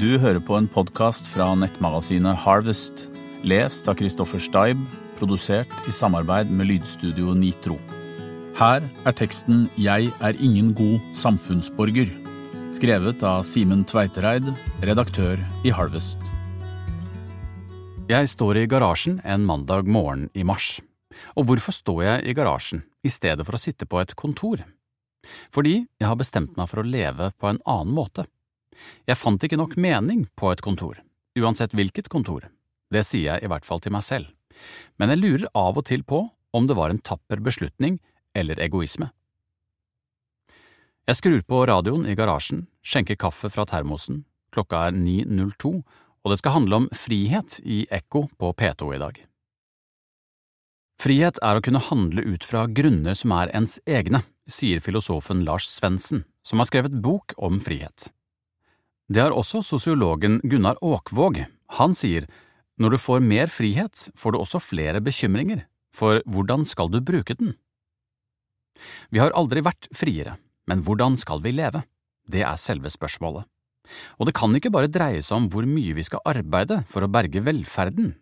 Du hører på en podkast fra nettmagasinet Harvest, lest av Christoffer Steib, produsert i samarbeid med lydstudio Nitro. Her er teksten Jeg er ingen god samfunnsborger, skrevet av Simen Tveitereid, redaktør i Harvest. Jeg står i garasjen en mandag morgen i mars. Og hvorfor står jeg i garasjen i stedet for å sitte på et kontor? Fordi jeg har bestemt meg for å leve på en annen måte. Jeg fant ikke nok mening på et kontor, uansett hvilket kontor. Det sier jeg i hvert fall til meg selv. Men jeg lurer av og til på om det var en tapper beslutning eller egoisme. Jeg skrur på radioen i garasjen, skjenker kaffe fra termosen, klokka er 9.02, og det skal handle om frihet i Ekko på P2 i dag. Frihet er å kunne handle ut fra grunner som er ens egne, sier filosofen Lars Svendsen, som har skrevet bok om frihet. Det har også sosiologen Gunnar Åkvåg. Han sier når du får mer frihet, får du også flere bekymringer, for hvordan skal du bruke den? Vi har aldri vært friere, men hvordan skal vi leve? Det er selve spørsmålet. Og det kan ikke bare dreie seg om hvor mye vi skal arbeide for å berge velferden.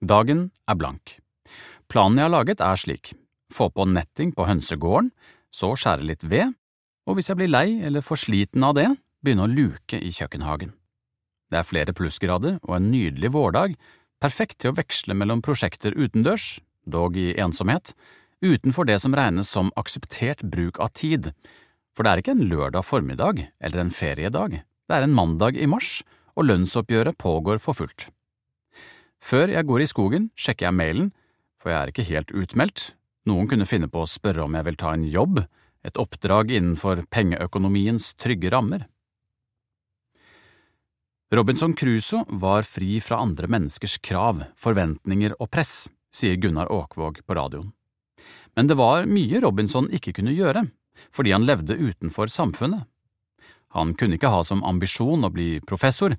Dagen er blank. Planen jeg har laget er slik, få på netting på hønsegården, så skjære litt ved, og hvis jeg blir lei eller for sliten av det, begynne å luke i kjøkkenhagen. Det er flere plussgrader og en nydelig vårdag, perfekt til å veksle mellom prosjekter utendørs, dog i ensomhet, utenfor det som regnes som akseptert bruk av tid, for det er ikke en lørdag formiddag eller en feriedag, det er en mandag i mars, og lønnsoppgjøret pågår for fullt. Før jeg går i skogen, sjekker jeg mailen, for jeg er ikke helt utmeldt, noen kunne finne på å spørre om jeg vil ta en jobb, et oppdrag innenfor pengeøkonomiens trygge rammer. Robinson Crusoe var fri fra andre menneskers krav, forventninger og press, sier Gunnar Åkvåg på radioen. Men det var mye Robinson ikke kunne gjøre, fordi han levde utenfor samfunnet. Han kunne ikke ha som ambisjon å bli professor,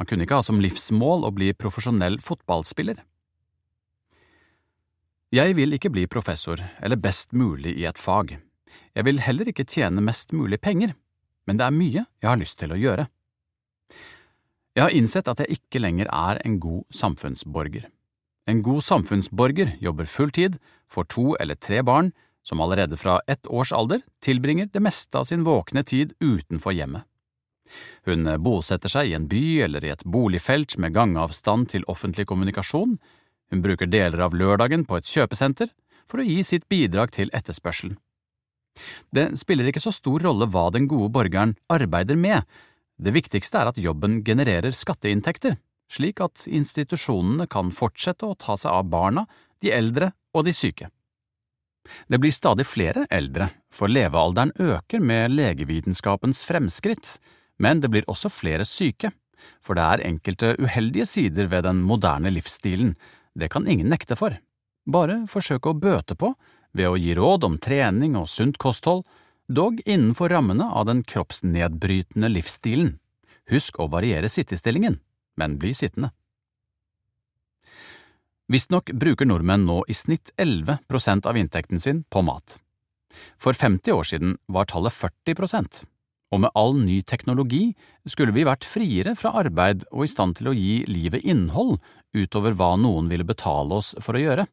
han kunne ikke ha som livsmål å bli profesjonell fotballspiller. Jeg vil ikke bli professor eller best mulig i et fag. Jeg vil heller ikke tjene mest mulig penger, men det er mye jeg har lyst til å gjøre. Jeg har innsett at jeg ikke lenger er en god samfunnsborger. En god samfunnsborger jobber full tid, får to eller tre barn, som allerede fra ett års alder tilbringer det meste av sin våkne tid utenfor hjemmet. Hun bosetter seg i en by eller i et boligfelt med gangavstand til offentlig kommunikasjon, hun bruker deler av lørdagen på et kjøpesenter for å gi sitt bidrag til etterspørselen. Det spiller ikke så stor rolle hva den gode borgeren arbeider med, det viktigste er at jobben genererer skatteinntekter, slik at institusjonene kan fortsette å ta seg av barna, de eldre og de syke. Det blir stadig flere eldre, for levealderen øker med legevitenskapens fremskritt, men det blir også flere syke, for det er enkelte uheldige sider ved den moderne livsstilen, det kan ingen nekte for. Bare forsøke å bøte på ved å gi råd om trening og sunt kosthold, dog innenfor rammene av den kroppsnedbrytende livsstilen. Husk å variere sittestillingen, men bli sittende. Visstnok bruker nordmenn nå i snitt 11 prosent av inntekten sin på mat. For 50 år siden var tallet 40 prosent, og med all ny teknologi skulle vi vært friere fra arbeid og i stand til å gi livet innhold utover hva noen ville betale oss for å gjøre.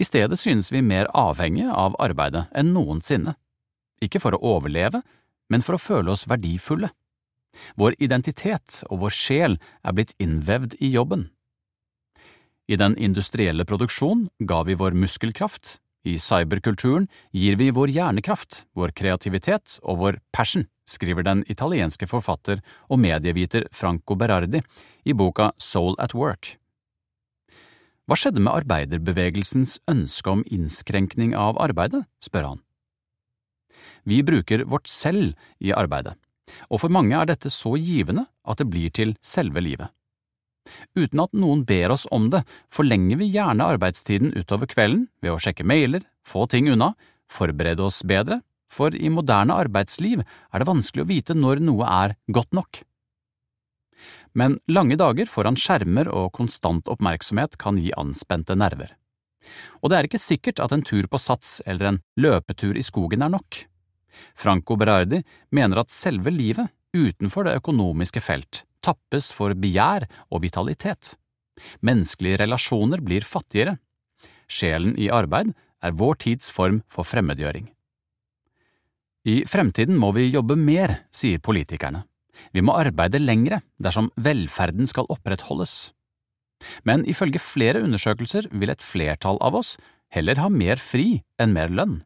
I stedet synes vi mer avhengige av arbeidet enn noensinne ikke for å overleve, men for å føle oss verdifulle. Vår identitet og vår sjel er blitt innvevd i jobben. I den industrielle produksjon ga vi vår muskelkraft, i cyberkulturen gir vi vår hjernekraft, vår kreativitet og vår passion, skriver den italienske forfatter og medieviter Franco Berardi i boka Soul at Work. Hva skjedde med arbeiderbevegelsens ønske om innskrenkning av arbeidet, spør han. Vi bruker vårt selv i arbeidet, og for mange er dette så givende at det blir til selve livet. Uten at noen ber oss om det, forlenger vi gjerne arbeidstiden utover kvelden ved å sjekke mailer, få ting unna, forberede oss bedre, for i moderne arbeidsliv er det vanskelig å vite når noe er godt nok. Men lange dager foran skjermer og konstant oppmerksomhet kan gi anspente nerver. Og det er ikke sikkert at en tur på Sats eller en løpetur i skogen er nok. Franco Berardi mener at selve livet utenfor det økonomiske felt tappes for begjær og vitalitet. Menneskelige relasjoner blir fattigere. Sjelen i arbeid er vår tids form for fremmedgjøring. I fremtiden må vi jobbe mer, sier politikerne. Vi må arbeide lengre dersom velferden skal opprettholdes. Men ifølge flere undersøkelser vil et flertall av oss heller ha mer fri enn mer lønn.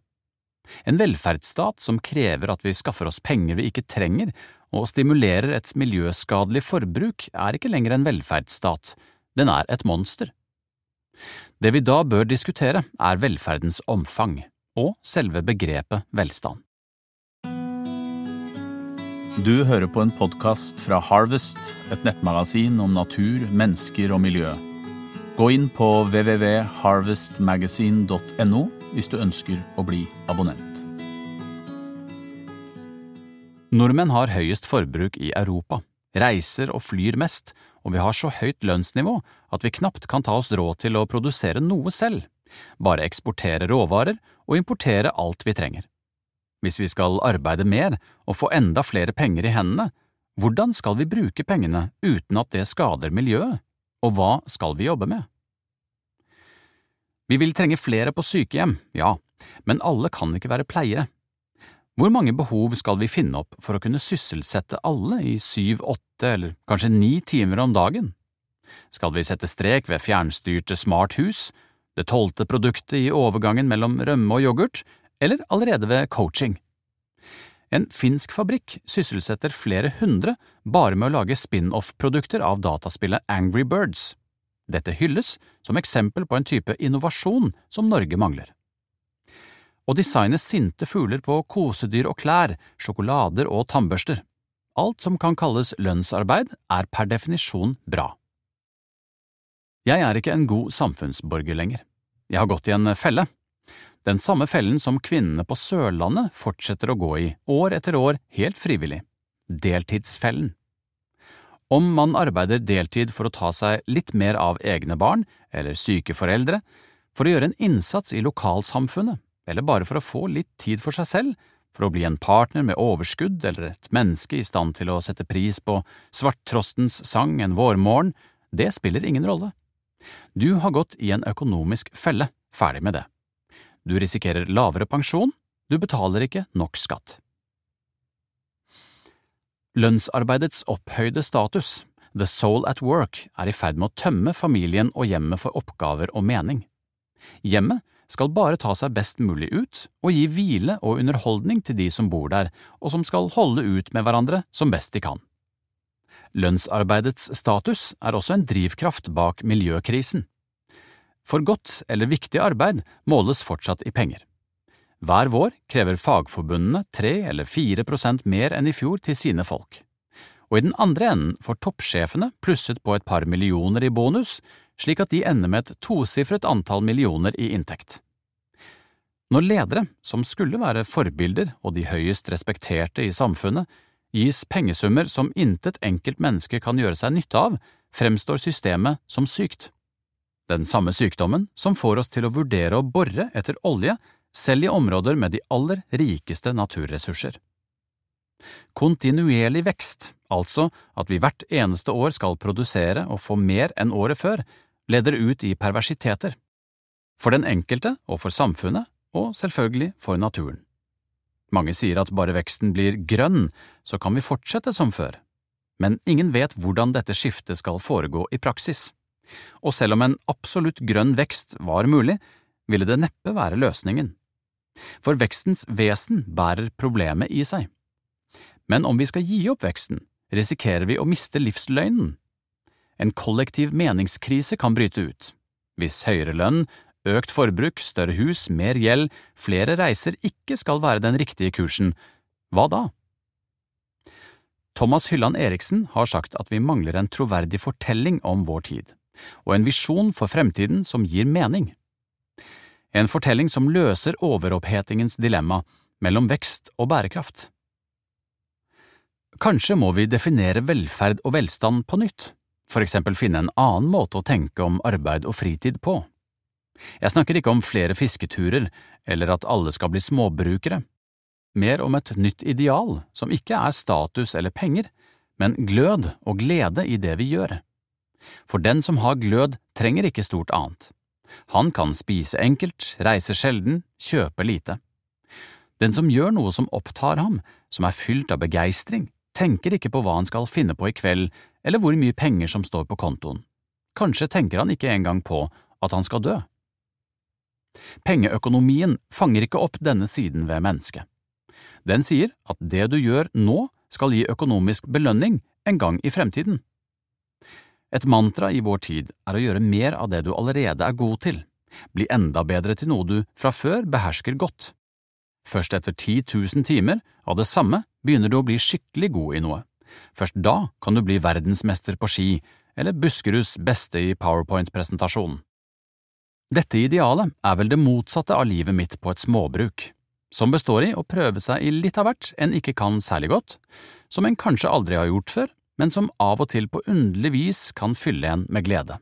En velferdsstat som krever at vi skaffer oss penger vi ikke trenger, og stimulerer et miljøskadelig forbruk, er ikke lenger en velferdsstat, den er et monster. Det vi da bør diskutere, er velferdens omfang og selve begrepet velstand. Du hører på en podkast fra Harvest, et nettmagasin om natur, mennesker og miljø. Gå inn på www.harvestmagasin.no hvis du ønsker å bli abonnent. Nordmenn har høyest forbruk i Europa, reiser og flyr mest, og vi har så høyt lønnsnivå at vi knapt kan ta oss råd til å produsere noe selv, bare eksportere råvarer og importere alt vi trenger. Hvis vi skal arbeide mer og få enda flere penger i hendene, hvordan skal vi bruke pengene uten at det skader miljøet, og hva skal vi jobbe med? Vi vil trenge flere på sykehjem, ja, men alle kan ikke være pleiere. Hvor mange behov skal vi finne opp for å kunne sysselsette alle i syv, åtte eller kanskje ni timer om dagen? Skal vi sette strek ved fjernstyrte smarthus, det tolvte produktet i overgangen mellom rømme og yoghurt, eller allerede ved coaching. En finsk fabrikk sysselsetter flere hundre bare med å lage spin-off-produkter av dataspillet Angry Birds. Dette hylles som eksempel på en type innovasjon som Norge mangler. Å designe sinte fugler på kosedyr og klær, sjokolader og tannbørster. Alt som kan kalles lønnsarbeid, er per definisjon bra. Jeg er ikke en god samfunnsborger lenger. Jeg har gått i en felle, den samme fellen som kvinnene på Sørlandet fortsetter å gå i, år etter år, helt frivillig – deltidsfellen. Om man arbeider deltid for å ta seg litt mer av egne barn eller syke foreldre, for å gjøre en innsats i lokalsamfunnet, eller bare for å få litt tid for seg selv, for å bli en partner med overskudd eller et menneske i stand til å sette pris på svarttrostens sang en vårmorgen, det spiller ingen rolle. Du har gått i en økonomisk felle, ferdig med det. Du risikerer lavere pensjon, du betaler ikke nok skatt. Lønnsarbeidets opphøyde status, the soul at work, er i ferd med å tømme familien og hjemmet for oppgaver og mening. Hjemmet skal bare ta seg best mulig ut og gi hvile og underholdning til de som bor der, og som skal holde ut med hverandre som best de kan. Lønnsarbeidets status er også en drivkraft bak miljøkrisen. For godt eller viktig arbeid måles fortsatt i penger. Hver vår krever fagforbundene tre eller fire prosent mer enn i fjor til sine folk. Og i den andre enden får toppsjefene plusset på et par millioner i bonus, slik at de ender med et tosifret antall millioner i inntekt. Når ledere, som skulle være forbilder og de høyest respekterte i samfunnet, gis pengesummer som intet enkelt menneske kan gjøre seg nytte av, fremstår systemet som sykt den samme sykdommen som får oss til å vurdere å bore etter olje selv i områder med de aller rikeste naturressurser. Kontinuerlig vekst, altså at vi hvert eneste år skal produsere og få mer enn året før, leder ut i perversiteter. For den enkelte og for samfunnet, og selvfølgelig for naturen. Mange sier at bare veksten blir grønn, så kan vi fortsette som før. Men ingen vet hvordan dette skiftet skal foregå i praksis og selv om en absolutt grønn vekst var mulig, ville det neppe være løsningen. For vekstens vesen bærer problemet i seg. Men om vi skal gi opp veksten, risikerer vi å miste livsløgnen. En kollektiv meningskrise kan bryte ut. Hvis høyere lønn, økt forbruk, større hus, mer gjeld, flere reiser ikke skal være den riktige kursen, hva da? Thomas Hylland Eriksen har sagt at vi mangler en troverdig fortelling om vår tid og en visjon for fremtiden som gir mening. En fortelling som løser overopphetingens dilemma mellom vekst og bærekraft. Kanskje må vi definere velferd og velstand på nytt, for eksempel finne en annen måte å tenke om arbeid og fritid på. Jeg snakker ikke om flere fisketurer eller at alle skal bli småbrukere. mer om et nytt ideal som ikke er status eller penger, men glød og glede i det vi gjør. For den som har glød, trenger ikke stort annet. Han kan spise enkelt, reise sjelden, kjøpe lite. Den som gjør noe som opptar ham, som er fylt av begeistring, tenker ikke på hva han skal finne på i kveld eller hvor mye penger som står på kontoen. Kanskje tenker han ikke engang på at han skal dø. Pengeøkonomien fanger ikke opp denne siden ved mennesket. Den sier at det du gjør nå skal gi økonomisk belønning en gang i fremtiden. Et mantra i vår tid er å gjøre mer av det du allerede er god til, bli enda bedre til noe du fra før behersker godt. Først etter 10 000 timer av det samme begynner du å bli skikkelig god i noe. Først da kan du bli verdensmester på ski eller Buskeruds beste i powerpoint-presentasjonen. Dette idealet er vel det motsatte av livet mitt på et småbruk, som består i å prøve seg i litt av hvert en ikke kan særlig godt, som en kanskje aldri har gjort før, men som av og til på underlig vis kan fylle en med glede.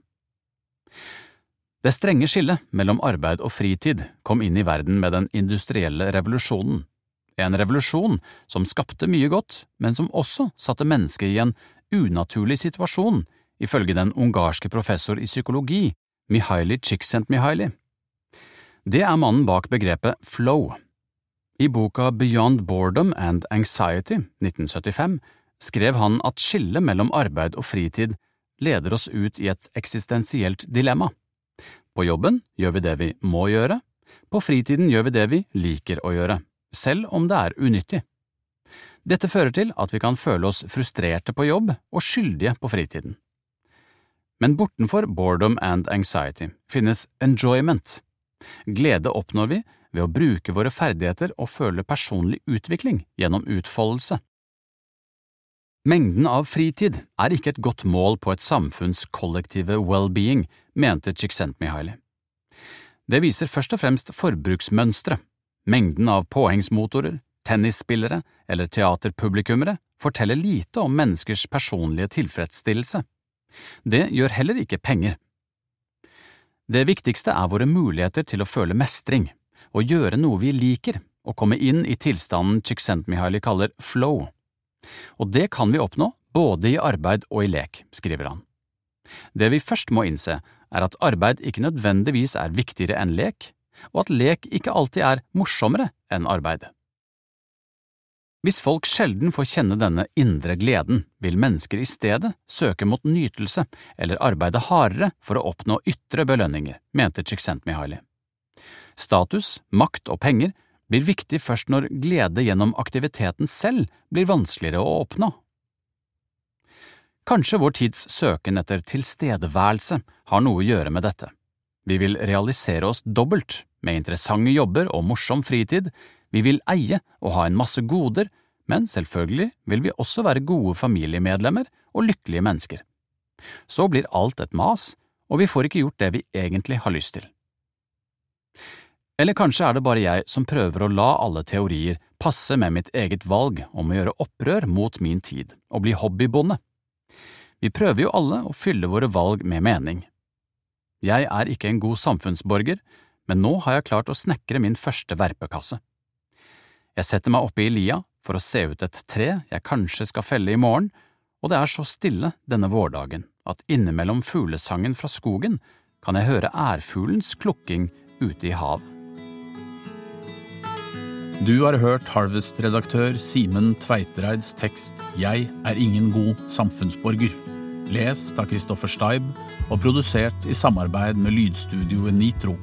Det strenge skillet mellom arbeid og fritid kom inn i verden med den industrielle revolusjonen, en revolusjon som skapte mye godt, men som også satte mennesket i en unaturlig situasjon, ifølge den ungarske professor i psykologi Mihaili Csikszentmihalyi. Det er mannen bak begrepet flow. I boka Beyond Boredom and Anxiety, 1975, skrev han at skillet mellom arbeid og fritid leder oss ut i et eksistensielt dilemma. På jobben gjør vi det vi må gjøre, på fritiden gjør vi det vi liker å gjøre, selv om det er unyttig. Dette fører til at vi kan føle oss frustrerte på jobb og skyldige på fritiden. Men bortenfor boredom and anxiety finnes enjoyment. Glede oppnår vi ved å bruke våre ferdigheter og føle personlig utvikling gjennom utfoldelse. Mengden av fritid er ikke et godt mål på et samfunns kollektive well-being, mente Csikszentmihalyi. Det viser først og fremst forbruksmønstre. Mengden av påhengsmotorer, tennisspillere eller teaterpublikummere forteller lite om menneskers personlige tilfredsstillelse. Det gjør heller ikke penger. Det viktigste er våre muligheter til å føle mestring, å gjøre noe vi liker, og komme inn i tilstanden Csikszentmihalyi kaller flow. Og det kan vi oppnå både i arbeid og i lek, skriver han. Det vi først må innse, er at arbeid ikke nødvendigvis er viktigere enn lek, og at lek ikke alltid er morsommere enn arbeid. Hvis folk sjelden får kjenne denne indre gleden, vil mennesker i stedet søke mot nytelse eller arbeide hardere for å oppnå ytre belønninger, mente Csikszentmihalyi. Status, makt og penger blir viktig først når glede gjennom aktiviteten selv blir vanskeligere å oppnå. Kanskje vår tids søken etter tilstedeværelse har noe å gjøre med dette. Vi vil realisere oss dobbelt, med interessante jobber og morsom fritid, vi vil eie og ha en masse goder, men selvfølgelig vil vi også være gode familiemedlemmer og lykkelige mennesker. Så blir alt et mas, og vi får ikke gjort det vi egentlig har lyst til. Eller kanskje er det bare jeg som prøver å la alle teorier passe med mitt eget valg om å gjøre opprør mot min tid og bli hobbybonde. Vi prøver jo alle å fylle våre valg med mening. Jeg er ikke en god samfunnsborger, men nå har jeg klart å snekre min første verpekasse. Jeg setter meg oppe i lia for å se ut et tre jeg kanskje skal felle i morgen, og det er så stille denne vårdagen at innimellom fuglesangen fra skogen kan jeg høre ærfuglens klukking ute i havet. Du har hørt Harvest-redaktør Simen Tveitereids tekst Jeg er ingen god samfunnsborger, lest av Kristoffer Steib og produsert i samarbeid med lydstudioet Nitro.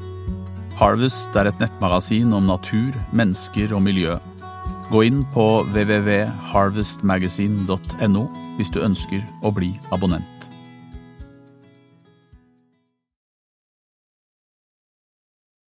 Harvest er et nettmagasin om natur, mennesker og miljø. Gå inn på www.harvestmagazine.no hvis du ønsker å bli abonnent.